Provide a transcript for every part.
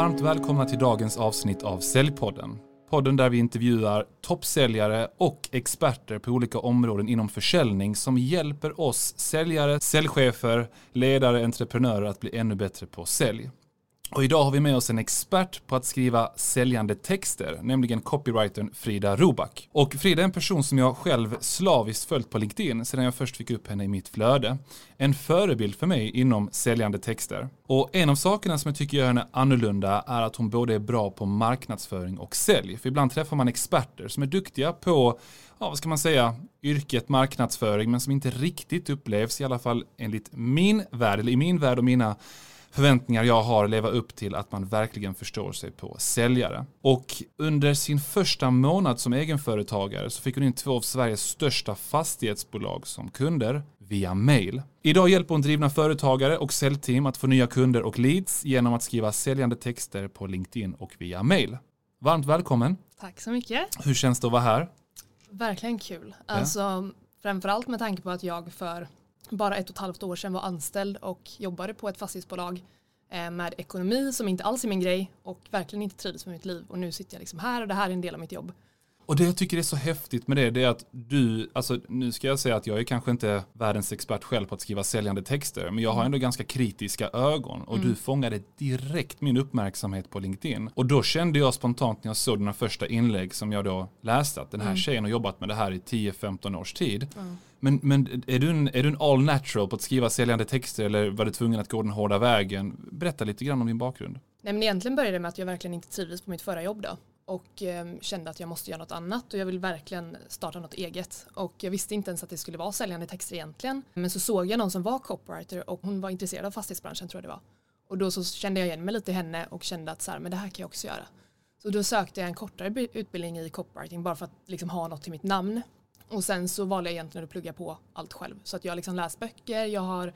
Varmt välkomna till dagens avsnitt av Säljpodden. Podden där vi intervjuar toppsäljare och experter på olika områden inom försäljning som hjälper oss säljare, säljchefer, ledare, entreprenörer att bli ännu bättre på sälj. Och idag har vi med oss en expert på att skriva säljande texter, nämligen copywritern Frida Roback. Och Frida är en person som jag själv slaviskt följt på LinkedIn sedan jag först fick upp henne i mitt flöde. En förebild för mig inom säljande texter. Och en av sakerna som jag tycker gör henne annorlunda är att hon både är bra på marknadsföring och sälj. För ibland träffar man experter som är duktiga på, ja vad ska man säga, yrket marknadsföring men som inte riktigt upplevs, i alla fall enligt min värld, eller i min värld och mina förväntningar jag har leva upp till att man verkligen förstår sig på säljare. Och under sin första månad som egenföretagare så fick hon in två av Sveriges största fastighetsbolag som kunder via mail. Idag hjälper hon drivna företagare och säljteam att få nya kunder och leads genom att skriva säljande texter på LinkedIn och via mail. Varmt välkommen. Tack så mycket. Hur känns det att vara här? Verkligen kul. Alltså, framförallt med tanke på att jag för bara ett och ett halvt år sedan var anställd och jobbade på ett fastighetsbolag eh, med ekonomi som inte alls är min grej och verkligen inte trivdes med mitt liv och nu sitter jag liksom här och det här är en del av mitt jobb. Och det jag tycker är så häftigt med det, det är att du, alltså nu ska jag säga att jag är kanske inte världens expert själv på att skriva säljande texter, men jag har mm. ändå ganska kritiska ögon och mm. du fångade direkt min uppmärksamhet på LinkedIn. Och då kände jag spontant när jag såg dina första inlägg som jag då läste att den här mm. tjejen har jobbat med det här i 10-15 års tid. Mm. Men, men är, du en, är du en all natural på att skriva säljande texter eller var du tvungen att gå den hårda vägen? Berätta lite grann om din bakgrund. Nej men egentligen började det med att jag verkligen inte trivdes på mitt förra jobb då och ehm, kände att jag måste göra något annat och jag vill verkligen starta något eget. Och jag visste inte ens att det skulle vara säljande texter egentligen. Men så såg jag någon som var copywriter och hon var intresserad av fastighetsbranschen tror jag det var. Och då så kände jag igen mig lite i henne och kände att så här, men det här kan jag också göra. Så då sökte jag en kortare utbildning i copywriting bara för att liksom ha något till mitt namn. Och sen så valde jag egentligen att plugga på allt själv. Så att jag har liksom läst böcker, jag har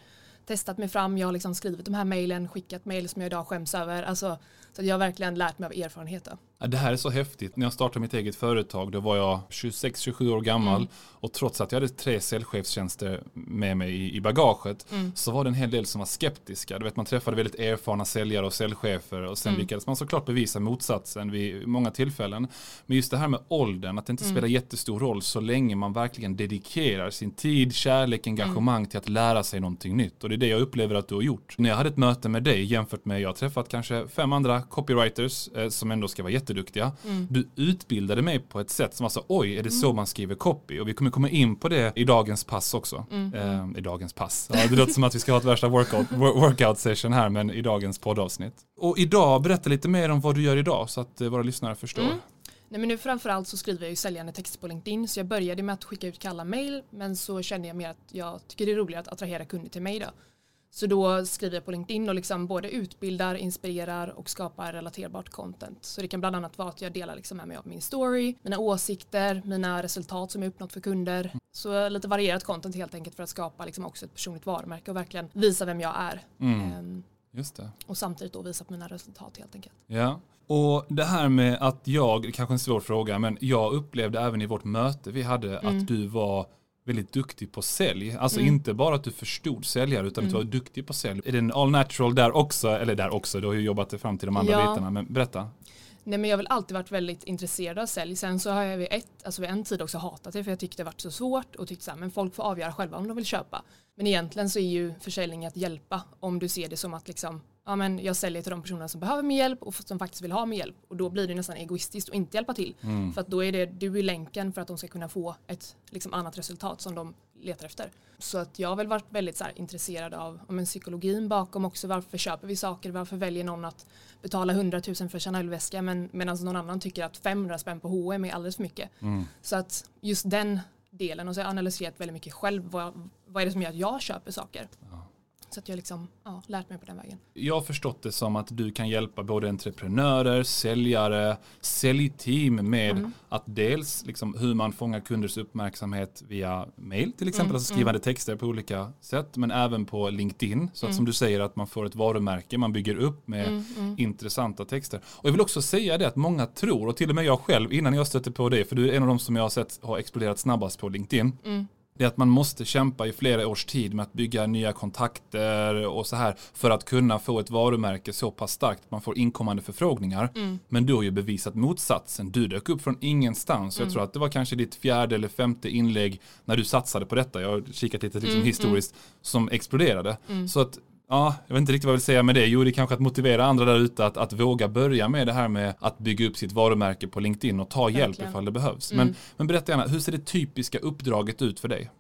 testat mig fram, jag har liksom skrivit de här mejlen, skickat mejl som jag idag skäms över. Alltså, så jag har verkligen lärt mig av erfarenhet. Det här är så häftigt. När jag startade mitt eget företag då var jag 26-27 år gammal mm. och trots att jag hade tre säljchefstjänster med mig i, i bagaget mm. så var det en hel del som var skeptiska. Du vet, man träffade väldigt erfarna säljare och säljchefer och sen mm. lyckades man såklart bevisa motsatsen vid många tillfällen. Men just det här med åldern, att det inte mm. spelar jättestor roll så länge man verkligen dedikerar sin tid, kärlek, engagemang mm. till att lära sig någonting nytt. Och det är det jag upplever att du har gjort. När jag hade ett möte med dig jämfört med, jag har träffat kanske fem andra copywriters eh, som ändå ska vara jätteduktiga. Mm. Du utbildade mig på ett sätt som var så, oj, är det så mm. man skriver copy? Och vi kommer komma in på det i dagens pass också. Mm. Eh, I dagens pass. Ja, det låter som att vi ska ha ett värsta workout, workout session här, men i dagens poddavsnitt. Och idag, berätta lite mer om vad du gör idag så att eh, våra lyssnare förstår. Mm. Nej, men nu framförallt så skriver jag ju säljande texter på LinkedIn så jag började med att skicka ut kalla mail men så kände jag mer att jag tycker det är roligare att attrahera kunder till mig då. Så då skriver jag på LinkedIn och liksom både utbildar, inspirerar och skapar relaterbart content. Så det kan bland annat vara att jag delar liksom med mig av min story, mina åsikter, mina resultat som jag uppnått för kunder. Så lite varierat content helt enkelt för att skapa liksom också ett personligt varumärke och verkligen visa vem jag är. Mm. Um, Just det. Och samtidigt då visa på mina resultat helt enkelt. Ja, och det här med att jag, kanske en svår fråga, men jag upplevde även i vårt möte vi hade mm. att du var väldigt duktig på sälj. Alltså mm. inte bara att du förstod säljare utan mm. att du var duktig på sälj. Är det en all natural där också? Eller där också, du har ju jobbat dig fram till de andra ja. bitarna. Men berätta. Nej men jag har väl alltid varit väldigt intresserad av sälj. Sen så har jag vid, ett, alltså vid en tid också hatat det för jag tyckte det varit så svårt och tyckte så här, men folk får avgöra själva om de vill köpa. Men egentligen så är ju försäljning att hjälpa om du ser det som att liksom ja, men jag säljer till de personer som behöver min hjälp och som faktiskt vill ha min hjälp. Och då blir det nästan egoistiskt att inte hjälpa till. Mm. För att då är det du i länken för att de ska kunna få ett liksom, annat resultat som de letar efter. Så att jag har väl varit väldigt så här, intresserad av om en psykologin bakom också. Varför köper vi saker? Varför väljer någon att betala 100 000 för Chanel-väska men medan någon annan tycker att 500 spänn på H&M är alldeles för mycket. Mm. Så att just den delen och så har jag analyserat väldigt mycket själv. Vad, vad är det som gör att jag köper saker? Ja. Så att jag liksom, ja, lärt mig på den vägen. Jag har förstått det som att du kan hjälpa både entreprenörer, säljare, säljteam med mm. att dels liksom hur man fångar kunders uppmärksamhet via mail till exempel, mm. alltså skrivande mm. texter på olika sätt, men även på LinkedIn. Så att mm. som du säger att man får ett varumärke, man bygger upp med mm, mm. intressanta texter. Och jag vill också säga det att många tror, och till och med jag själv innan jag stötte på det, för du är en av de som jag har sett har exploderat snabbast på LinkedIn det är att man måste kämpa i flera års tid med att bygga nya kontakter och så här för att kunna få ett varumärke så pass starkt att man får inkommande förfrågningar. Mm. Men du har ju bevisat motsatsen. Du dök upp från ingenstans. Jag tror att det var kanske ditt fjärde eller femte inlägg när du satsade på detta. Jag har kikat lite liksom historiskt som exploderade. Så att Ja, jag vet inte riktigt vad jag vill säga med det. Jo, det är kanske att motivera andra där ute att, att våga börja med det här med att bygga upp sitt varumärke på LinkedIn och ta hjälp Verkligen. ifall det behövs. Men, men berätta gärna, hur ser det typiska uppdraget ut för dig?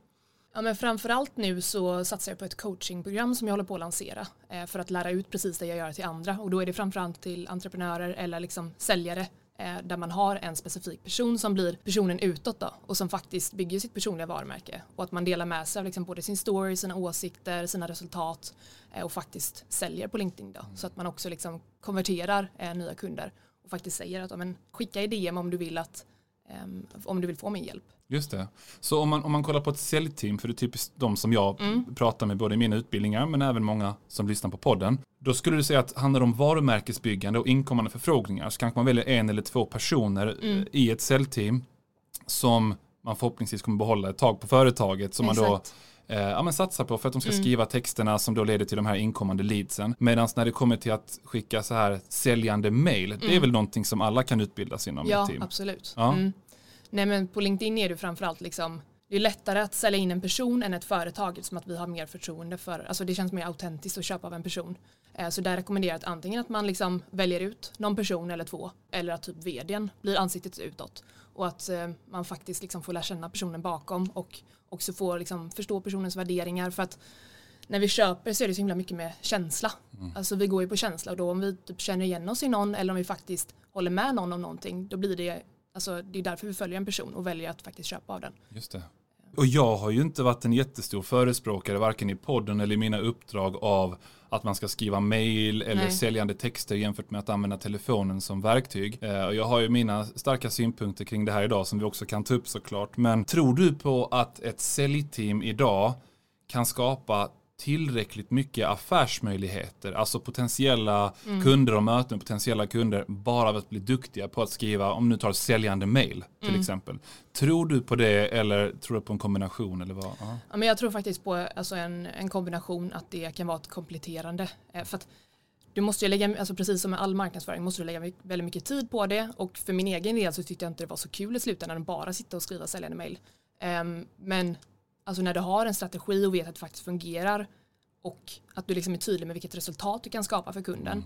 Ja, men framförallt nu så satsar jag på ett coachingprogram som jag håller på att lansera eh, för att lära ut precis det jag gör till andra och då är det framförallt till entreprenörer eller liksom säljare där man har en specifik person som blir personen utåt då och som faktiskt bygger sitt personliga varumärke. Och att man delar med sig av liksom både sin story, sina åsikter, sina resultat eh, och faktiskt säljer på LinkedIn då. Så att man också liksom konverterar eh, nya kunder och faktiskt säger att men, skicka i DM om du vill att om du vill få min hjälp. Just det. Så om man, om man kollar på ett säljteam, för det är typiskt de som jag pratar med både i mina utbildningar men även många som lyssnar på podden. Då skulle du säga att handlar det om varumärkesbyggande och inkommande förfrågningar så kanske man väljer en eller två personer eh, i ett säljteam som man förhoppningsvis kommer behålla ett tag på företaget som man då Exakt. Eh, ja, men satsar på för att de ska skriva texterna som då leder till de här inkommande leadsen. Medan när det kommer till att skicka så här säljande mail, det är väl någonting som alla kan utbildas inom Ja, ett team. absolut. Ja. Mm. Nej, men på LinkedIn är det framförallt liksom det är lättare att sälja in en person än ett företag som att vi har mer förtroende för, alltså det känns mer autentiskt att köpa av en person. Eh, Så där rekommenderar jag att antingen att man liksom väljer ut någon person eller två eller att typ vdn blir ansiktet utåt och att eh, man faktiskt liksom får lära känna personen bakom och också får liksom förstå personens värderingar för att när vi köper så är det så himla mycket med känsla. Alltså vi går ju på känsla och då om vi typ känner igen oss i någon eller om vi faktiskt håller med någon om någonting då blir det, alltså det är därför vi följer en person och väljer att faktiskt köpa av den. Just det. Och jag har ju inte varit en jättestor förespråkare varken i podden eller i mina uppdrag av att man ska skriva mail eller Nej. säljande texter jämfört med att använda telefonen som verktyg. Eh, och jag har ju mina starka synpunkter kring det här idag som vi också kan ta upp såklart. Men tror du på att ett säljteam idag kan skapa tillräckligt mycket affärsmöjligheter, alltså potentiella kunder och möten potentiella kunder bara av att bli duktiga på att skriva, om nu tar säljande mail till exempel. Tror du på det eller tror du på en kombination eller vad? Ja. Ja, men jag tror faktiskt på alltså en, en kombination att det kan vara ett kompletterande. Eh, För att du måste ju lägga, alltså precis som med all marknadsföring, måste du lägga väldigt mycket tid på det och för min egen del så tyckte jag inte det var så kul i slutändan att bara sitta och skriva säljande mail. Ehm, men alltså när du har en strategi och vet att det faktiskt fungerar och att du liksom är tydlig med vilket resultat du kan skapa för kunden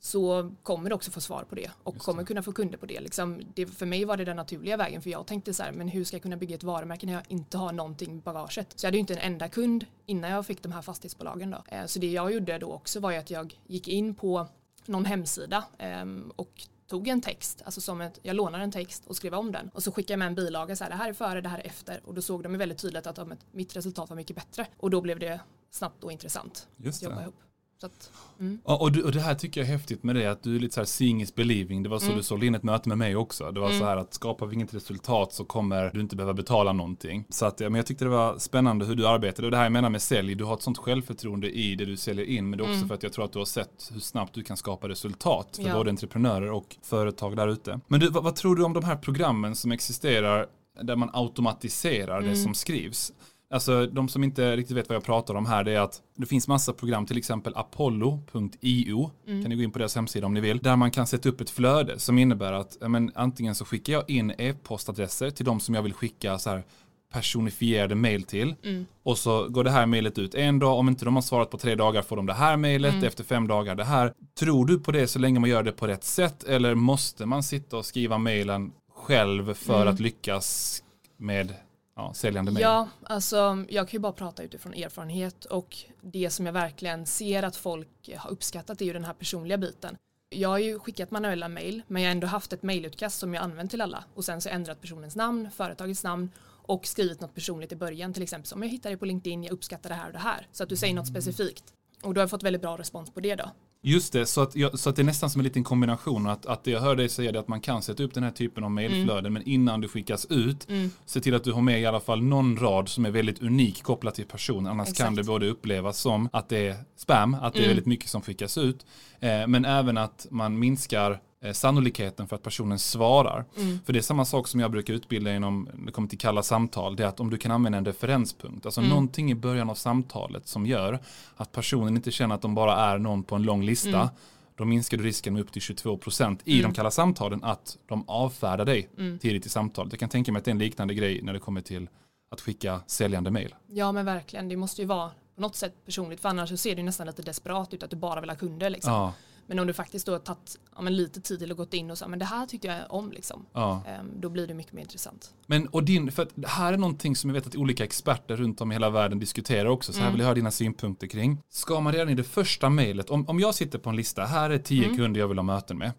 så kommer du också få svar på det och kommer kunna få kunder på det. Liksom, det. För mig var det den naturliga vägen för jag tänkte så här, men hur ska jag kunna bygga ett varumärke när jag inte har någonting i bagaget? Så jag hade ju inte en enda kund innan jag fick de här fastighetsbolagen då. Eh, Så det jag gjorde då också var ju att jag gick in på någon hemsida ehm, och tog en text, alltså som ett, jag lånade en text och skrev om den och så skickade jag med en bilaga så här, det här är före, det här är efter och då såg de ju väldigt tydligt att ja, mitt resultat var mycket bättre och då blev det snabbt och intressant Just att jobba det. ihop. Så att, mm. Ja, och, du, och det här tycker jag är häftigt med det, att du är lite så här seeing is believing. Det var så Mm. du sålde in ett möte med mig också. Det var så här att skapar vi inget resultat så kommer du inte behöva betala någonting. Så att, ja, men jag tyckte det var spännande hur du arbetade. Och det här jag menar med sälj, du har ett sånt självförtroende i det du säljer in. Men det är också för att jag tror att du har sett hur snabbt du kan skapa resultat för Mm. Ja. både entreprenörer och företag där ute. Men du, vad, vad tror du om de här programmen som existerar där man automatiserar Mm. det som skrivs? Alltså de som inte riktigt vet vad jag pratar om här det är att det finns massa program, till exempel apollo.io, kan ni gå in på deras hemsida om ni vill, där man kan sätta upp ett flöde som innebär att men, antingen så skickar jag in e-postadresser till de som jag vill skicka så här personifierade mail till. Och så går det här mailet ut en dag, om inte de har svarat på tre dagar får de det här mailet, efter fem dagar det här. Tror du på det så länge man gör det på rätt sätt? Eller måste man sitta och skriva mailen själv för att lyckas med ja, säljande mail? Ja, alltså jag kan ju bara prata utifrån erfarenhet och det som jag verkligen ser att folk har uppskattat är ju den här personliga biten. Jag har ju skickat manuella mail men jag har ändå haft ett mailutkast som jag använt till alla och sen så ändrat personens namn, företagets namn och skrivit något personligt i början till exempel som jag hittar dig på LinkedIn, jag uppskattar det här och det här. Så att du säger något specifikt. Och då har jag fått väldigt bra respons på det då. Just det, så att, jag, så att det är nästan som en liten kombination. Att, att det jag hör dig säga är att man kan sätta upp den här typen av mailflöden men innan du skickas ut se till att du har med i alla fall någon rad som är väldigt unik kopplat till personen. Annars Exakt. kan det både upplevas som att det är spam, att det är väldigt mycket som skickas ut. Eh, men även att man minskar sannolikheten för att personen svarar. Mm. För det är samma sak som jag brukar utbilda inom, det kommer till kalla samtal, det är att om du kan använda en referenspunkt, alltså Mm. någonting i början av samtalet som gör att personen inte känner att de bara är någon på en lång lista, Mm. då minskar du risken med upp till 22% i de kalla samtalen att de avfärdar dig Mm. tidigt i samtalet. Jag kan tänka mig att det är en liknande grej när det kommer till att skicka säljande mejl. Ja men verkligen, det måste ju vara på något sätt personligt för annars så ser det ju nästan lite desperat ut att du bara vill ha kunder liksom. Ja, Men om du faktiskt då har tagit ja, lite tid att gått in och sagt men det här tyckte jag om liksom. ja. Ehm, då blir det mycket mer intressant. Men och din, för att det här är någonting som jag vet att olika experter runt om i hela världen diskuterar också, så här Mm. vill jag höra dina synpunkter kring. Ska man redan i det första mejlet, om, om jag sitter på en lista, här är tio Mm. kunder jag vill ha möten med.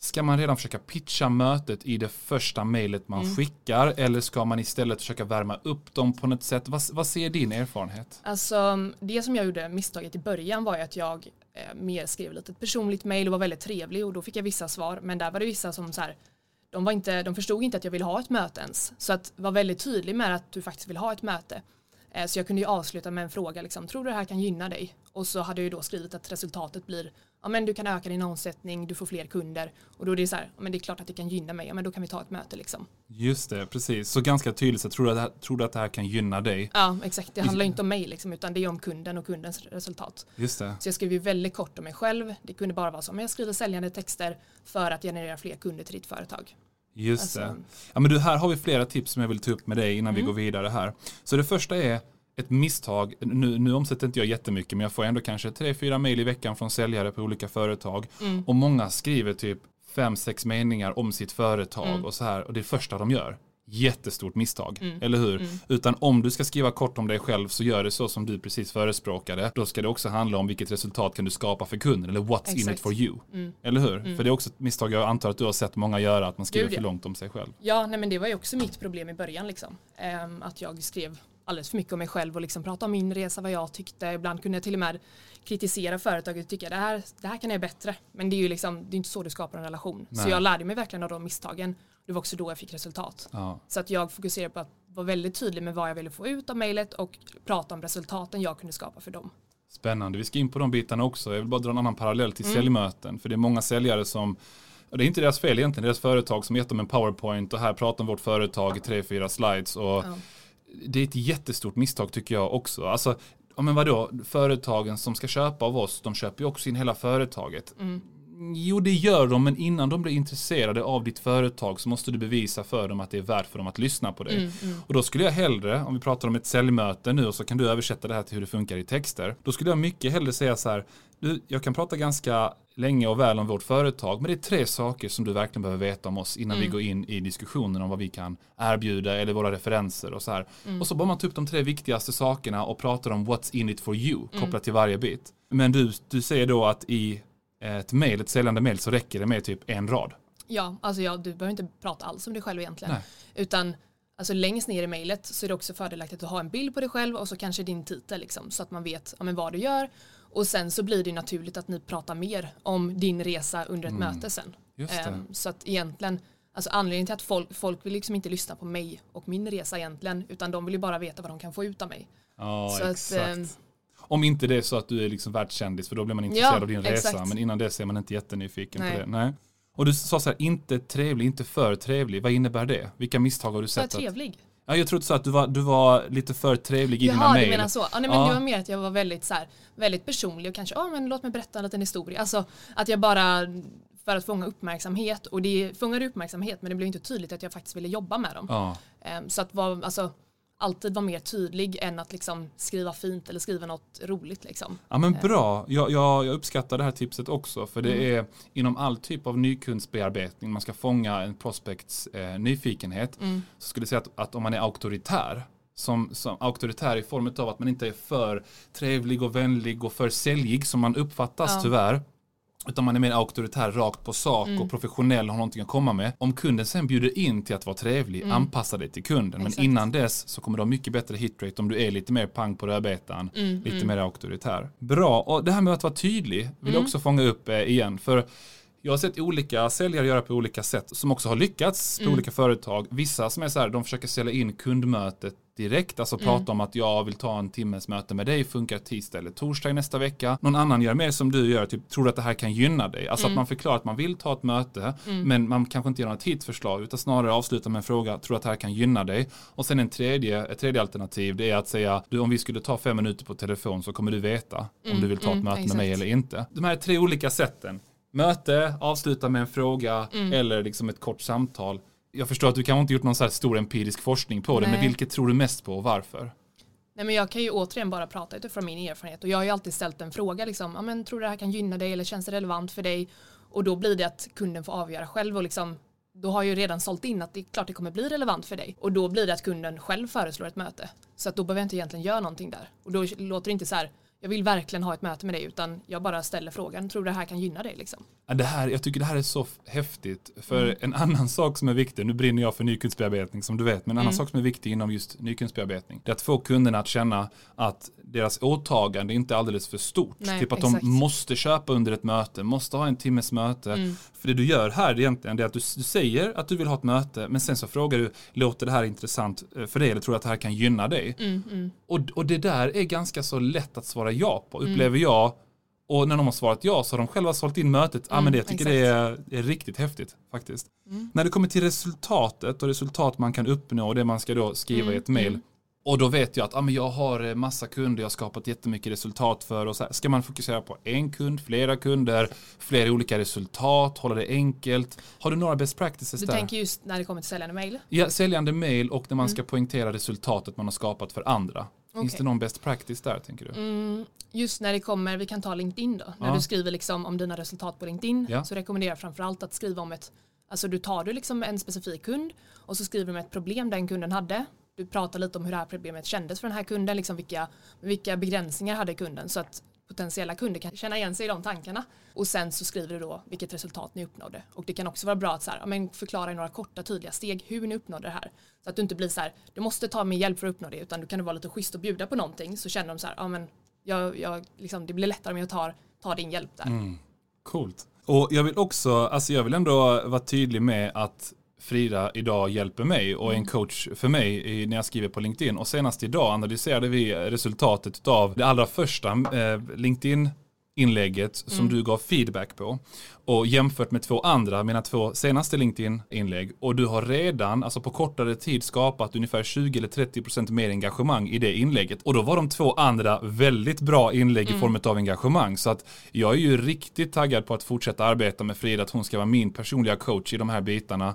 Ska man redan försöka pitcha mötet i det första mejlet man Mm. skickar eller ska man istället försöka värma upp dem på något sätt? Vad, vad ser din erfarenhet? Alltså det som jag gjorde misstaget i början var ju att jag Eh, mer skrev lite ett personligt mail och var väldigt trevlig och då fick jag vissa svar men där var det vissa som så här de, var inte, de förstod inte att jag ville ha ett möte ens så att var väldigt tydlig med att du faktiskt vill ha ett möte. Eh, så jag kunde ju avsluta med en fråga liksom, tror du det här kan gynna dig? Och så hade jag ju då skrivit att resultatet blir ja men du kan öka din omsättning, du får fler kunder och då är det så här, ja men det är klart att det kan gynna mig, ja men då kan vi ta ett möte liksom. Just det, precis. Så ganska tydligt, så tror du här- tror du att det här kan gynna dig? Ja exakt, det handlar ju inte om mig liksom utan det är om kunden och kundens resultat. Just det. Så jag skrev ju väldigt kort om mig själv. Det kunde bara vara så, men jag skriver säljande texter för att generera fler kunder till ditt företag. Just Alltså, det. Ja, men du, här har vi flera tips som jag vill ta upp med dig innan vi Mm. går vidare här. Så det första är ett misstag. Nu, nu omsätter inte jag jättemycket, men jag får ändå kanske tre, fyra mejl i veckan från säljare på olika företag. Mm. Och många skriver typ fem, sex meningar om sitt företag Mm. och så här. Och det är första de gör. Jättestort misstag, Mm. eller hur? Mm. Utan om du ska skriva kort om dig själv så gör det så som du precis förespråkade. Då ska det också handla om vilket resultat kan du skapa för kunden eller what's in it Exakt. for you. Mm. Eller hur? Mm. För det är också ett misstag jag antar att du har sett många göra, att man skriver Gud, för långt om sig själv. Ja, nej men det var ju också mitt problem i början liksom. Ehm, att jag skrev alldeles för mycket om mig själv och liksom pratade om min resa, vad jag tyckte. Ibland kunde jag till och med kritisera företaget och tycka det här, det här kan jag bättre. Men det är ju liksom, det är inte så du skapar en relation. Nej. Så jag lärde mig verkligen av de misstagen. Det var också då jag fick resultat. Ja. Så att jag fokuserade på att vara väldigt tydlig med vad jag ville få ut av mejlet och prata om resultaten jag kunde skapa för dem. Spännande, vi ska in på de bitarna också. Jag vill bara dra en annan parallell till Mm. säljmöten. För det är många säljare som, det är inte deras fel egentligen, det är deras företag som gett dem en powerpoint och här pratar om vårt företag i tre, fyra slides. Och Ja det är ett jättestort misstag tycker jag också. Alltså, ja men vadå, företagen som ska köpa av oss, de köper ju också in hela företaget. Mm. Jo, det gör de, men innan de blir intresserade av ditt företag så måste du bevisa för dem att det är värt för dem att lyssna på dig. Mm, mm. Och då skulle jag hellre, om vi pratar om ett säljmöte nu och så kan du översätta det här till hur det funkar i texter. Då skulle jag mycket hellre säga så här, du, jag kan prata ganska länge och väl om vårt företag, men det är tre saker som du verkligen behöver veta om oss innan Mm. vi går in i diskussionen om vad vi kan erbjuda eller våra referenser och så här. Mm. Och så bara man ta upp de tre viktigaste sakerna och pratar om what's in it for you Mm. kopplat till varje bit. Men du, du säger då att i ett mail, ett säljande mail så räcker det med typ en rad. Ja, alltså ja, du behöver inte prata alls om dig själv egentligen. Nej. Utan alltså längst ner i mejlet så är det också fördelaktigt att ha en bild på dig själv och så kanske din titel liksom, så att man vet ja, men vad du gör. Och sen så blir det naturligt att ni pratar mer om din resa under ett Mm. möte sen. Ehm, så att egentligen, alltså anledningen till att folk, folk vill liksom inte lyssna på mig och min resa egentligen, utan de vill ju bara veta vad de kan få ut av mig. Ja, så exakt. Att, ehm, Om inte det är så att du är liksom världskändis för då blir man intresserad Ja, av din resa. exakt. Men innan dess är man inte jättenyfiken Nej. på det. Nej. Och du sa så här, inte trevlig, inte för trevlig. Vad innebär det? Vilka misstag har du sett? Att, trevlig. ja, jag trodde så att du var, du var lite för trevlig i dina Jaha, du mejl. menar så. Ja, nej, men Ja. Det var mer att jag var väldigt, så här, väldigt personlig och kanske, ja men låt mig berätta en liten historia. Alltså att jag bara, för att fånga uppmärksamhet, och det fångade uppmärksamhet men det blev inte tydligt att jag faktiskt ville jobba med dem. Ja, Ehm, Så att vara, alltså, alltid vara mer tydlig än att liksom skriva fint eller skriva något roligt. Liksom. ja men bra. Jag, jag, jag uppskattar det här tipset också. För det Mm. är inom all typ av nykundsbearbetning. Man ska fånga en prospekts eh, nyfikenhet. Mm. så skulle jag säga att, att om man är auktoritär, som, som auktoritär i form av att man inte är för trevlig och vänlig och för säljig som man uppfattas Ja. tyvärr, utan man är mer auktoritär, rakt på sak Mm. och professionell har någonting att komma med. Om kunden sen bjuder in till att vara trevlig, Mm. anpassa dig till kunden. Men Exakt. innan dess så kommer du ha mycket bättre hitrate om du är lite mer pang på rödbetan, Mm, lite mm. mer auktoritär. Bra, och det här med att vara tydlig vill jag Mm. också fånga upp eh, igen. För Jag har sett olika säljare göra på olika sätt som också har lyckats på Mm. olika företag. Vissa som är så här, de försöker sälja in kundmötet direkt, alltså Mm. prata om att jag vill ta en timmes möte med dig, funkar tisdag eller torsdag nästa vecka. Någon annan gör mer som du gör, typ tror att det här kan gynna dig. Alltså Mm. att man förklarar att man vill ta ett möte, men man kanske inte ger något tidsförslag, utan snarare avsluta med en fråga, tror att det här kan gynna dig? Och sen en tredje, ett tredje alternativ, det är att säga, du om vi skulle ta fem minuter på telefon så kommer du veta om du vill ta ett mm, möte med mig eller inte. De här tre olika sätten, möte, avsluta med en fråga Mm. eller liksom ett kort samtal. Jag förstår att du kanske inte gjort någon så här stor empirisk forskning på det, men Nej. vilket tror du mest på och varför? Nej, men jag kan ju återigen bara prata utifrån min erfarenhet och jag har ju alltid ställt en fråga liksom, ja, men tror du det här kan gynna dig eller känns det relevant för dig? Och då blir det att kunden får avgöra själv och liksom då har jag ju redan sålt in att det är klart det kommer bli relevant för dig och då blir det att kunden själv föreslår ett möte så att då behöver jag inte egentligen göra någonting där och då låter det inte så här jag vill verkligen ha ett möte med dig utan jag bara ställer frågan tror du det här kan gynna dig liksom? Ja, Det här, jag tycker det här är så häftigt. För en annan sak som är viktig, nu brinner jag för nykundsbearbetning som du vet, men en annan sak som är viktig inom just nykundsbearbetning, det är att få kunderna att känna att deras åtagande inte är alldeles för stort. Nej, typ att exakt. de måste köpa under ett möte, måste ha en timmes möte. För det du gör här egentligen, det är att du, du säger att du vill ha ett möte, men sen så frågar du, låter det här intressant eh, för dig eller tror du att det här kan gynna dig? Mm, Och, och det där är ganska så lätt att svara ja på, upplever jag. Och när de har svarat ja så har de själva sålt in mötet. Ja men det, jag tycker det är, är riktigt häftigt faktiskt. När det kommer till resultatet och resultat man kan uppnå och det man ska då skriva i ett mail. Och då vet jag att ah, men jag har eh, massa kunder, jag har skapat jättemycket resultat för. Och så här. Ska man fokusera på en kund, flera kunder, flera olika resultat, hålla det enkelt. Har du några best practices Du där? tänker just när det kommer till säljande mail? Ja, säljande mail och när man ska poängtera resultatet man har skapat för andra. Finns Mm. Okej. det någon best practice där tänker du? Mm, just när det kommer, vi kan ta LinkedIn då, när Ja. du skriver liksom om dina resultat på LinkedIn Ja. så rekommenderar jag framförallt att skriva om ett, alltså du tar du liksom en specifik kund och så skriver du om ett problem den kunden hade. Du pratar lite om hur det här problemet kändes för den här kunden, liksom vilka, vilka begränsningar hade kunden så att potentiella kunder kan känna igen sig i de tankarna. Och sen så skriver du då vilket resultat ni uppnådde. Och det kan också vara bra att så här, ja, men förklara i några korta tydliga steg hur ni uppnådde det här. Så att du inte blir så här, du måste ta min hjälp för att uppnå det, utan du kan vara lite schysst och bjuda på någonting så känner de så här, ja men jag, jag, liksom, det blir lättare om jag tar, tar din hjälp där. Mm. Coolt. Och jag vill också, alltså jag vill ändå vara tydlig med att Frida idag hjälper mig och är en coach för mig när jag skriver på LinkedIn. Och senast idag analyserade vi resultatet av det allra första eh, LinkedIn inlägget som du gav feedback på. Och jämfört med två andra, mina två senaste LinkedIn-inlägg. Och du har redan, alltså på kortare tid skapat ungefär 20 eller 30% mer engagemang i det inlägget. Och då var de två andra väldigt bra inlägg i form av engagemang. Så att jag är ju riktigt taggad på att fortsätta arbeta med Frida, att hon ska vara min personliga coach i de här bitarna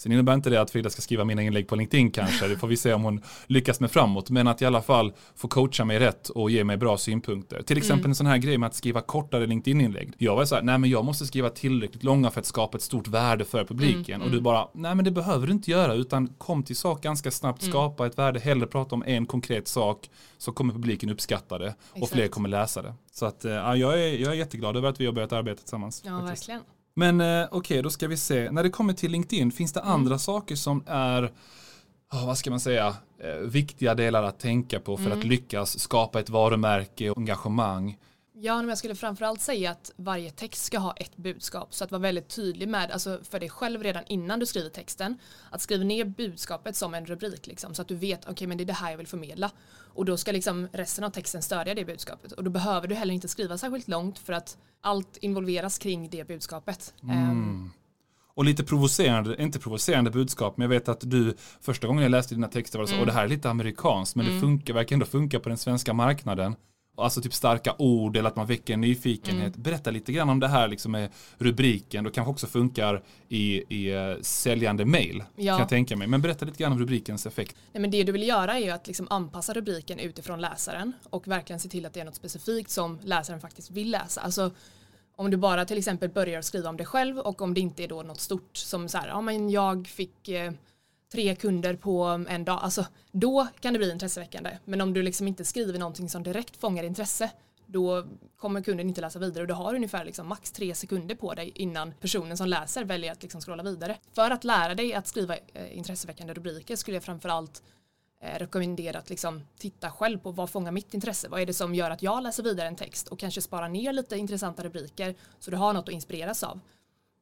Sen innebär inte det att Frida ska skriva mina inlägg på LinkedIn kanske, det får vi se om hon lyckas med framåt, men att i alla fall få coacha mig rätt och ge mig bra synpunkter. Till exempel en sån här grej med att skriva kortare LinkedIn-inlägg. Jag var så här, nej men jag måste skriva tillräckligt långa för att skapa ett stort värde för publiken. Och du bara, nej men det behöver du inte göra, utan kom till sak ganska snabbt, skapa ett värde, hellre prata om en konkret sak, så kommer publiken uppskatta det och Exakt. fler kommer läsa det. Så att, eh, ja, jag, är, jag är jätteglad över att vi har börjat arbeta tillsammans. Ja, faktiskt. verkligen. Men eh, okej, då ska vi se. När det kommer till LinkedIn, finns det andra saker som är, ja, vad ska man säga, eh, viktiga delar att tänka på för att lyckas skapa ett varumärke och engagemang? Ja, men jag skulle framförallt säga att varje text ska ha ett budskap. Så att vara väldigt tydlig med, alltså för dig själv redan innan du skriver texten, att skriva ner budskapet som en rubrik liksom, så att du vet, okej men det är det här jag vill förmedla. Och då ska liksom resten av texten stödja det budskapet. Och då behöver du heller inte skriva särskilt långt för att allt involveras kring det budskapet. Ehm, Och lite provocerande, inte provocerande budskap, men jag vet att du första gången jag läste dina texter var det så, och det här är lite amerikanskt, men det funkar, verkar ändå funka på den svenska marknaden. Alltså typ starka ord eller att man väcker en nyfikenhet. Berätta lite grann om det här liksom med rubriken. Det kanske också funkar i, i uh, säljande mail. Ja. Kan jag tänka mig. Men berätta lite grann om rubrikens effekt. Nej, men det du vill göra är ju att liksom anpassa rubriken utifrån läsaren och verkligen se till att det är något specifikt som läsaren faktiskt vill läsa. Alltså, om du bara till exempel börjar skriva om dig själv och om det inte är då något stort som så här, ja men jag fick eh, tre kunder på en dag, alltså då kan det bli intresseväckande. Men om du liksom inte skriver någonting som direkt fångar intresse, då kommer kunden inte läsa vidare och du har ungefär liksom max tre sekunder på dig innan personen som läser väljer att liksom scrolla vidare. För att lära dig att skriva eh, intresseväckande rubriker skulle jag framförallt eh, rekommendera att liksom titta själv på vad fångar mitt intresse? Vad är det som gör att jag läser vidare en text och kanske spara ner lite intressanta rubriker så du har något att inspireras av.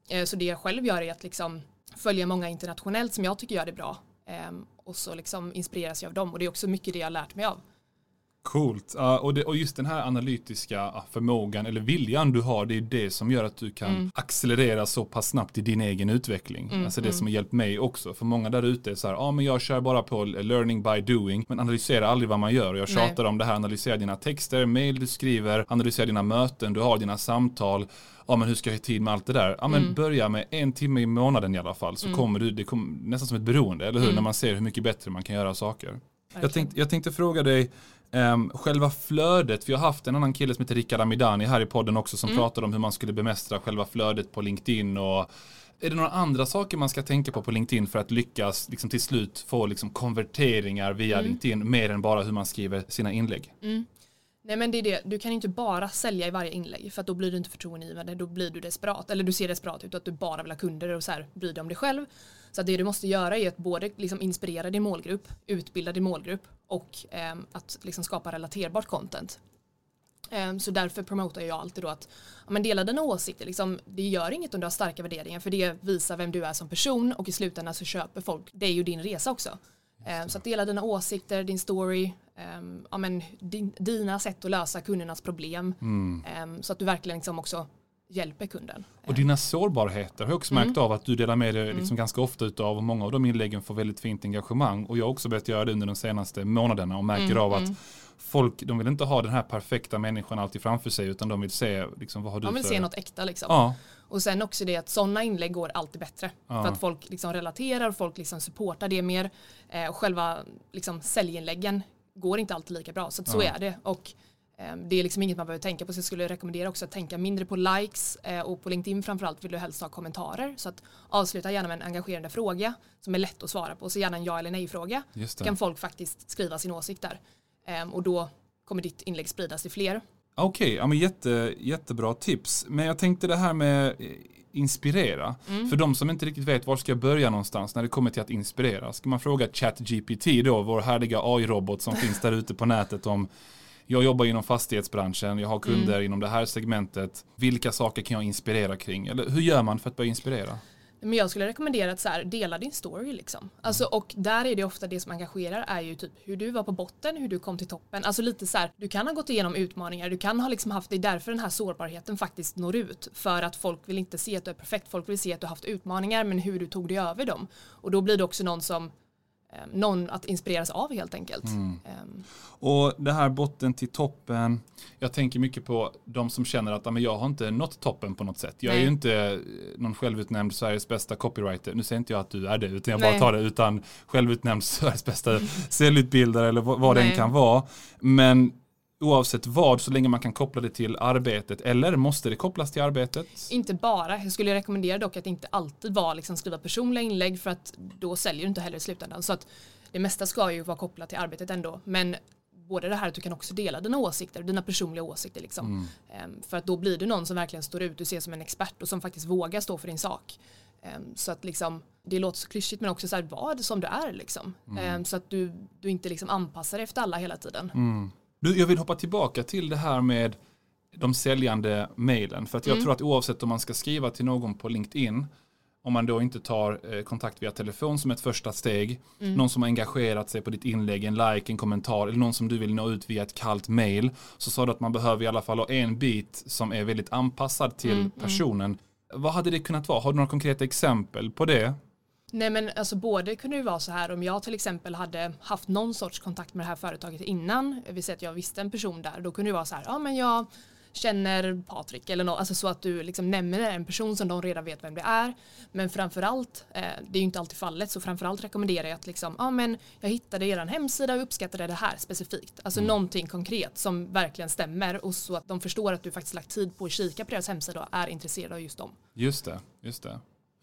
Eh, så det jag själv gör är att liksom följa många internationellt som jag tycker gör det bra. Eh, och så liksom inspireras jag av dem och det är också mycket det jag har lärt mig av. Coolt. Uh, och, det, och, just den här analytiska förmågan eller viljan du har, det är det som gör att du kan mm. accelerera så pass snabbt i din egen utveckling. Mm, alltså det mm. som har hjälpt mig också. För många där ute är så här, ja ah, men jag kör bara på learning by doing, men analyserar aldrig vad man gör. Jag tjatar Nej. om det här, analysera dina texter, mail du skriver, analysera dina möten, du har dina samtal. Ja men hur ska jag ha tid med allt det där? Ja men mm. börja med en timme i månaden i alla fall så mm. kommer du, det kommer nästan som ett beroende, eller hur? Mm. När man ser hur mycket bättre man kan göra saker. Jag tänkte, jag tänkte fråga dig, Um, själva flödet, vi har haft en annan kille som heter Rickard Amidani här i podden också som mm. pratade om hur man skulle bemästra själva flödet på LinkedIn och är det några andra saker man ska tänka på på LinkedIn för att lyckas liksom till slut få liksom konverteringar via mm. LinkedIn mer än bara hur man skriver sina inlägg? Mm. Nej men det är det, du kan inte bara sälja i varje inlägg för att då blir du inte förtroendeingivande, då blir du desperat. Eller du ser desperat ut att du bara vill ha kunder och så här bryr dig om dig själv. Så det du måste göra är att både liksom inspirera din målgrupp, utbilda din målgrupp och eh, att liksom skapa relaterbart content. Eh, så därför promotar jag alltid då att ja, men dela dina åsikter. Liksom, det gör inget om du har starka värderingar för det visar vem du är som person och i slutändan så köper folk. Det är ju din resa också. Eh, så att dela dina åsikter, din story, ehm, ja, men din, dina sätt att lösa kundernas problem. Mm. Ehm, så att du verkligen liksom också hjälper kunden. Och dina sårbarheter har jag också märkt mm. av att du delar med dig liksom mm. ganska ofta utav och många av de inläggen får väldigt fint engagemang och jag har också börjat göra det under de senaste månaderna och märker mm. av att mm. folk, de vill inte ha den här perfekta människan alltid framför sig utan de vill se liksom, vad har du de vill för... se något äkta liksom. Ja. Och sen också det att sådana inlägg går alltid bättre. Ja. För att folk liksom relaterar, folk liksom supportar det mer. Eh, och själva liksom, säljinläggen går inte alltid lika bra. Så att så är det. Och Ehm, det är liksom inget man behöver tänka på så jag skulle rekommendera också att tänka mindre på likes eh, och på LinkedIn framförallt vill du helst ha kommentarer så att avsluta gärna med en engagerande fråga som är lätt att svara på så gärna en ja eller nej fråga kan folk faktiskt skriva sin åsikt där ehm, och då kommer ditt inlägg spridas till fler. Okej, okay, ja, jätte, jättebra tips men jag tänkte det här med eh, inspirera. Mm. För de som inte riktigt vet var ska jag börja någonstans när det kommer till att inspirera. Ska man fråga ChatGPT då, vår härliga AI-robot som finns där ute på nätet om jag jobbar inom fastighetsbranschen, jag har kunder mm. inom det här segmentet. Vilka saker kan jag inspirera kring? Eller hur gör man för att börja inspirera? Men jag skulle rekommendera att så här, dela din story liksom. Alltså, mm. och där är det ofta det som engagerar är ju typ hur du var på botten, hur du kom till toppen. Alltså lite så här, du kan ha gått igenom utmaningar, du kan ha liksom haft, det är därför den här sårbarheten faktiskt når ut. För att folk vill inte se att du är perfekt, folk vill se att du har haft utmaningar men hur du tog dig över dem. Och då blir det också någon som någon att inspireras av helt enkelt. Mm. Um. Och det här botten till toppen, jag tänker mycket på de som känner att men jag har inte nått toppen på något sätt. Jag Nej. är ju inte eh, någon självutnämnd Sveriges bästa copywriter. Nu säger inte jag att du är det, utan jag Nej. bara tar det, utan självutnämnd Sveriges bästa säljutbildare eller vad, det än kan vara. Men oavsett vad så länge man kan koppla det till arbetet eller måste det kopplas till arbetet? Inte bara, jag skulle rekommendera dock att inte alltid vara liksom skriva personliga inlägg för att då säljer du inte heller i slutändan så att det mesta ska ju vara kopplat till arbetet ändå men både det här att du kan också dela dina åsikter, dina personliga åsikter liksom. Mm. Ehm, för att då blir du någon som verkligen står ut, du ser som en expert och som faktiskt vågar stå för din sak. Ehm, så att liksom, det låter så klyschigt men också så här, var som du är liksom. Mm. Ehm, så att du, du inte liksom anpassar dig efter alla hela tiden. Mm. Du, jag vill hoppa tillbaka till det här med de säljande mejlen. För att jag mm. tror att oavsett om man ska skriva till någon på LinkedIn, om man då inte tar eh, kontakt via telefon som ett första steg, mm. någon som har engagerat sig på ditt inlägg, en like, en kommentar eller någon som du vill nå ut via ett kallt mail, så sa du att man behöver i alla fall ha en bit som är väldigt anpassad till mm, mm. personen. Vad hade det kunnat vara? Har du några konkreta exempel på det? Nej men alltså både kunde det vara så här om jag till exempel hade haft någon sorts kontakt med det här företaget innan, vi säger att jag visste en person där, då kunde det vara så här, ja men jag känner Patrik eller något, alltså så att du liksom nämner en person som de redan vet vem det är. Men framförallt, eh, det är ju inte alltid fallet, så framförallt rekommenderar jag att liksom, ja men jag hittade er hemsida och uppskattade det här specifikt. Alltså mm. någonting konkret som verkligen stämmer och så att de förstår att du faktiskt lagt tid på att kika på deras hemsida och är intresserad av just dem. Just det, just det.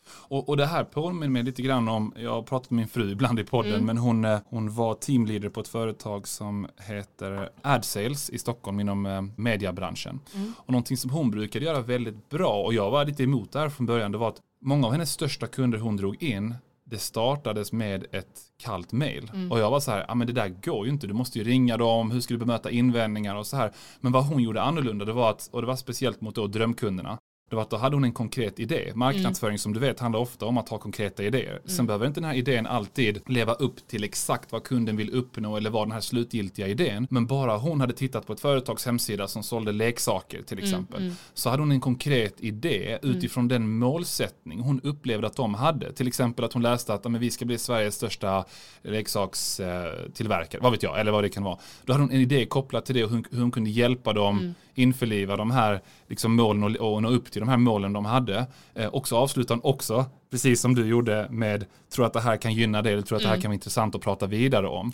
Och, och det här påminner mig lite grann om, jag har pratat med min fru ibland i podden, mm. men hon, eh, hon var teamleader på ett företag som heter AdSales i Stockholm inom eh, mediebranschen. Mm. Och någonting som hon brukade göra väldigt bra, och jag var lite emot det här från början, det var att många av hennes största kunder hon drog in, det startades med ett kallt mail. Mm. Och jag var så här, ja men det där går ju inte, du måste ju ringa dem, hur ska du bemöta invändningar och så här. Men vad hon gjorde annorlunda, det var att, och det var speciellt mot då drömkunderna, det var att då hade hon en konkret idé. Marknadsföring mm. som du vet handlar ofta om att ha konkreta idéer. Mm. Sen behöver inte den här idén alltid leva upp till exakt vad kunden vill uppnå eller vad den här slutgiltiga idén. Men bara hon hade tittat på ett företags hemsida som sålde leksaker till mm, exempel. Mm. Så hade hon en konkret idé utifrån den målsättning hon upplevde att de hade. Till exempel att hon läste att men vi ska bli Sveriges största leksakstillverkare, vad vet jag, eller vad det kan vara. Då hade hon en idé kopplat till det och hur, hur hon kunde hjälpa dem mm. Införliva de här liksom, målen och, och nå upp till de här målen de hade. Eh, också avslutar också, precis som du gjorde med, tror att det här kan gynna dig eller tror att mm. det här mm. kan vara intressant att prata vidare om.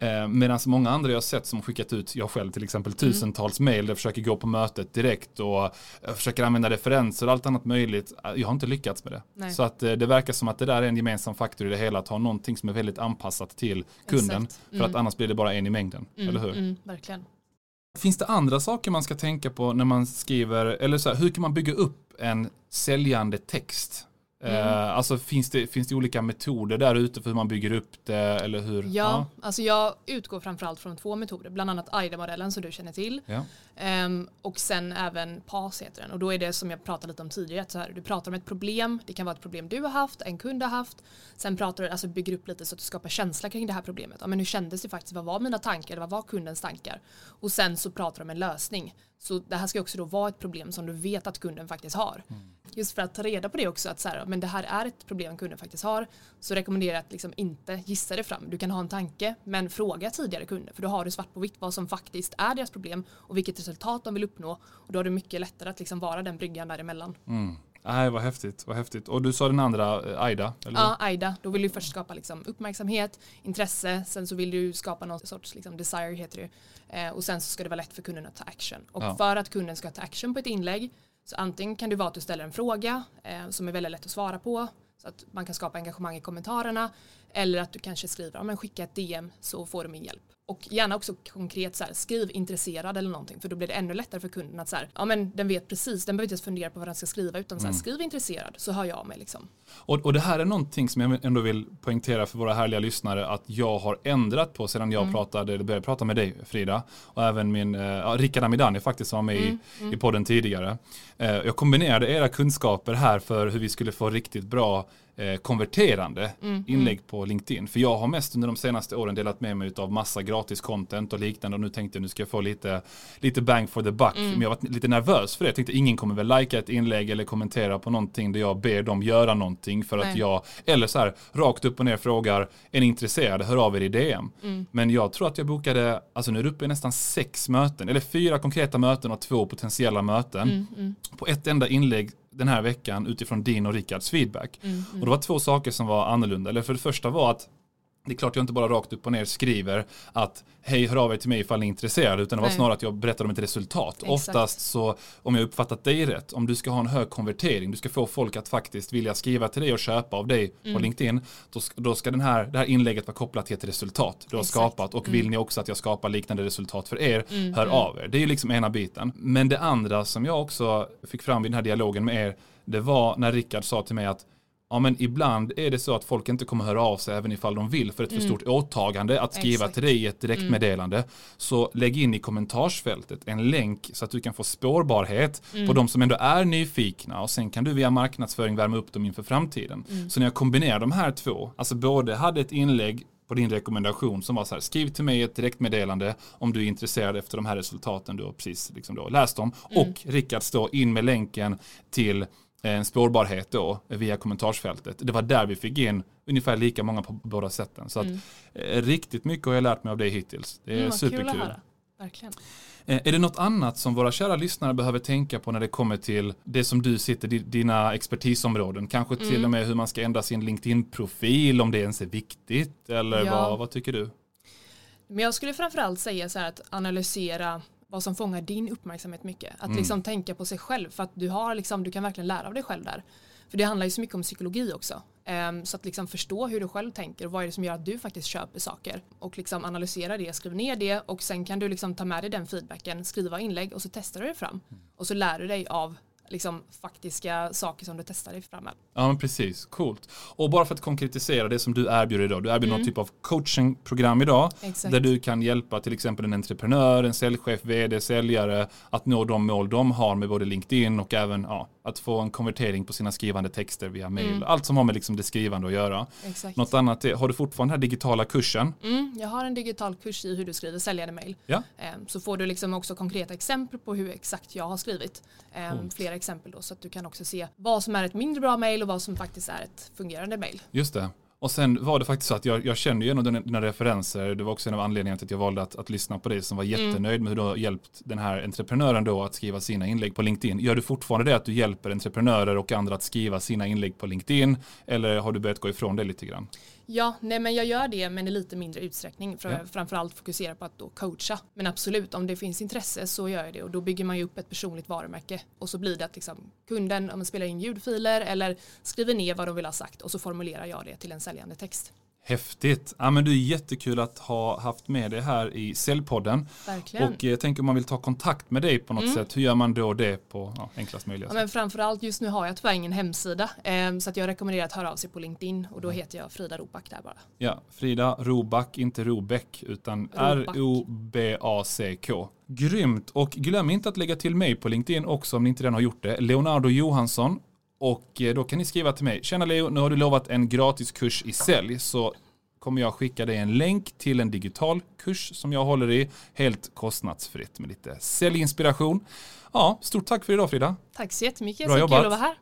Eh, Medan många andra jag har sett som skickat ut, jag själv till exempel, mm. tusentals mm. jag försöker gå på mötet direkt och eh, försöker använda referenser och allt annat möjligt. Eh, jag har inte lyckats med det. Nej. Så att eh, det verkar som att det där är en gemensam faktor i det hela, att ha någonting som är väldigt anpassat till kunden. För att mm. annars blir det bara en i mängden, eller hur? verkligen. Finns det andra saker man ska tänka på när man skriver, eller så här, hur kan man bygga upp en säljande text? Mm. Uh, alltså finns det, finns det olika metoder där ute för hur man bygger upp det eller hur? Ja, ja. alltså jag utgår framförallt från två metoder, bland annat AIDA-modellen som du känner till. Ja. Um, och sen även PAS heter den och då är det som jag pratade lite om tidigare, så här, du pratar om ett problem, det kan vara ett problem du har haft, en kund har haft, sen pratar du, alltså bygger upp lite så att du skapar känsla kring det här problemet. Ja, men hur kändes det faktiskt, vad var mina tankar, vad var kundens tankar? Och sen så pratar du om en lösning. Så det här ska också då vara ett problem som du vet att kunden faktiskt har. Mm. Just för att ta reda på det också, att så här, men det här är ett problem kunden faktiskt har, så rekommenderar jag att liksom inte gissa det fram. Du kan ha en tanke, men fråga tidigare kunder, för då har du svart på vitt vad som faktiskt är deras problem och vilket resultat de vill uppnå. Och då har du mycket lättare att liksom vara den bryggan däremellan. Mm. Nej, vad häftigt, vad häftigt. Och du sa den andra, eh, Aida? Eller? Ja, Aida. Då vill du först skapa liksom uppmärksamhet, intresse, sen så vill du skapa någon sorts liksom desire heter det. Eh, och sen så ska det vara lätt för kunden att ta action. Och ja. för att kunden ska ta action på ett inlägg så antingen kan det vara att du ställer en fråga eh, som är väldigt lätt att svara på så att man kan skapa engagemang i kommentarerna eller att du kanske skriver, ja, men skicka ett DM så får du min hjälp. Och gärna också konkret så här, skriv intresserad eller någonting för då blir det ännu lättare för kunden att så här, ja men den vet precis, den behöver inte ens fundera på vad den ska skriva utan så här, mm. skriv intresserad så hör jag mig liksom. Och, och det här är någonting som jag ändå vill poängtera för våra härliga lyssnare att jag har ändrat på sedan jag mm. pratade, eller började prata med dig Frida och även min, ja, Rickard Amidani faktiskt som var med mm. i, mm. i podden tidigare. Eh, jag kombinerade era kunskaper här för hur vi skulle få riktigt bra eh, konverterande mm, inlägg mm. på LinkedIn. För jag har mest under de senaste åren delat med mig av massa gratis content och liknande och nu tänkte jag nu ska jag få lite, lite bang for the buck. Mm. Men jag var lite nervös för det. Jag tänkte ingen kommer väl likea ett inlägg eller kommentera på någonting där jag ber dem göra någonting för Nej. att jag, eller så här rakt upp och ner frågar, är ni intresserade, hör av er i DM. Mm. Men jag tror att jag bokade, alltså nu är det uppe i nästan sex möten, eller fyra konkreta möten och två potentiella möten. Mm, mm. På ett enda inlägg den här veckan utifrån din och Rickards feedback. Mm, mm. Och det var två saker som var annorlunda. Eller för det första var att det är klart jag inte bara rakt upp och ner skriver att hej hör av er till mig ifall ni är intresserade utan det var Nej. snarare att jag berättar om ett resultat. Exakt. Oftast så om jag uppfattat dig rätt om du ska ha en hög konvertering du ska få folk att faktiskt vilja skriva till dig och köpa av dig mm. på LinkedIn då, då ska den här, det här inlägget vara kopplat till ett resultat du har Exakt. skapat och mm. vill ni också att jag skapar liknande resultat för er mm. hör mm. av er. Det är ju liksom ena biten. Men det andra som jag också fick fram i den här dialogen med er det var när Rickard sa till mig att Ja men ibland är det så att folk inte kommer höra av sig även ifall de vill för ett mm. för stort åtagande att skriva Exakt. till dig i ett direktmeddelande. Mm. Så lägg in i kommentarsfältet en länk så att du kan få spårbarhet mm. på de som ändå är nyfikna och sen kan du via marknadsföring värma upp dem inför framtiden. Mm. Så när jag kombinerar de här två, alltså både hade ett inlägg på din rekommendation som var så här, skriv till mig ett direktmeddelande om du är intresserad efter de här resultaten du har precis liksom då läst om. Mm. Och Rickard står in med länken till en spårbarhet då via kommentarsfältet. Det var där vi fick in ungefär lika många på båda sätten. Så att, mm. eh, riktigt mycket har jag lärt mig av det hittills. Det är mm, superkul. Kul Verkligen. Eh, är det något annat som våra kära lyssnare behöver tänka på när det kommer till det som du sitter, dina expertisområden? Kanske till mm. och med hur man ska ändra sin LinkedIn-profil, om det ens är viktigt, eller ja. vad, vad tycker du? Men jag skulle framförallt säga så här att analysera vad som fångar din uppmärksamhet mycket. Att mm. liksom tänka på sig själv för att du, har liksom, du kan verkligen lära av dig själv där. För det handlar ju så mycket om psykologi också. Um, så att liksom förstå hur du själv tänker och vad är det som gör att du faktiskt köper saker. Och liksom analysera det, skriv ner det och sen kan du liksom ta med dig den feedbacken, skriva inlägg och så testar du det fram. Mm. Och så lär du dig av liksom, faktiska saker som du testar dig fram med. Ja men precis, coolt. Och bara för att konkretisera det som du erbjuder idag, du erbjuder någon typ av coachingprogram idag Exakt. där du kan hjälpa till exempel en entreprenör, en säljchef, vd, säljare att nå de mål de har med både LinkedIn och även ja, att få en konvertering på sina skrivande texter via mail. Allt som har med liksom det skrivande att göra. Exakt. Något annat, är, har du fortfarande den här digitala kursen? Mm, jag har en digital kurs i hur du skriver säljande mejl. Ja. Ehm, Så får du liksom också konkreta exempel på hur exakt jag har skrivit. Ehm, Flera exempel då så att du kan också se vad som är ett mindre bra mejl och vad som faktiskt är ett fungerande mejl. Just det. Och sen var det faktiskt så att jag, jag kände av dina, dina referenser. Det var också en av anledningarna till att jag valde att, att lyssna på dig som var jättenöjd med hur du har hjälpt den här entreprenören då att skriva sina inlägg på LinkedIn. Gör du fortfarande det att du hjälper entreprenörer och andra att skriva sina inlägg på LinkedIn? Eller har du börjat gå ifrån det lite grann? Ja, nej men jag gör det men i lite mindre utsträckning. För Ja. Framförallt fokusera på att då coacha. Men absolut, om det finns intresse så gör jag det och då bygger man ju upp ett personligt varumärke. Och så blir det att liksom, kunden om man spelar in ljudfiler eller skriver ner vad de vill ha sagt och så formulerar jag det till en säljande text. Häftigt. Ja, men det är jättekul att ha haft med dig här i Säljpodden. Verkligen. Och eh, jag tänker om man vill ta kontakt med dig på något sätt, hur gör man då det på ja, enklast möjliga Ja, sätt? men framförallt just nu har jag tyvärr ingen hemsida eh, så att jag rekommenderar att höra av sig på LinkedIn och då heter jag Frida Roback där bara. Ja, Frida Roback, inte Robeck, utan. R-O-B-A-C-K. Grymt, och glöm inte att lägga till mig på LinkedIn också om ni inte redan har gjort det. Leonardo Johansson. Och eh, då kan ni skriva till mig. Tjena Leo, nu har du lovat en gratis kurs i sälj. Så kommer jag skicka dig en länk till en digital kurs som jag håller i. Helt kostnadsfritt med lite säljinspiration. Ja, stort tack för idag Frida. Tack så jättemycket, Bra så jobbat. kul att vara här.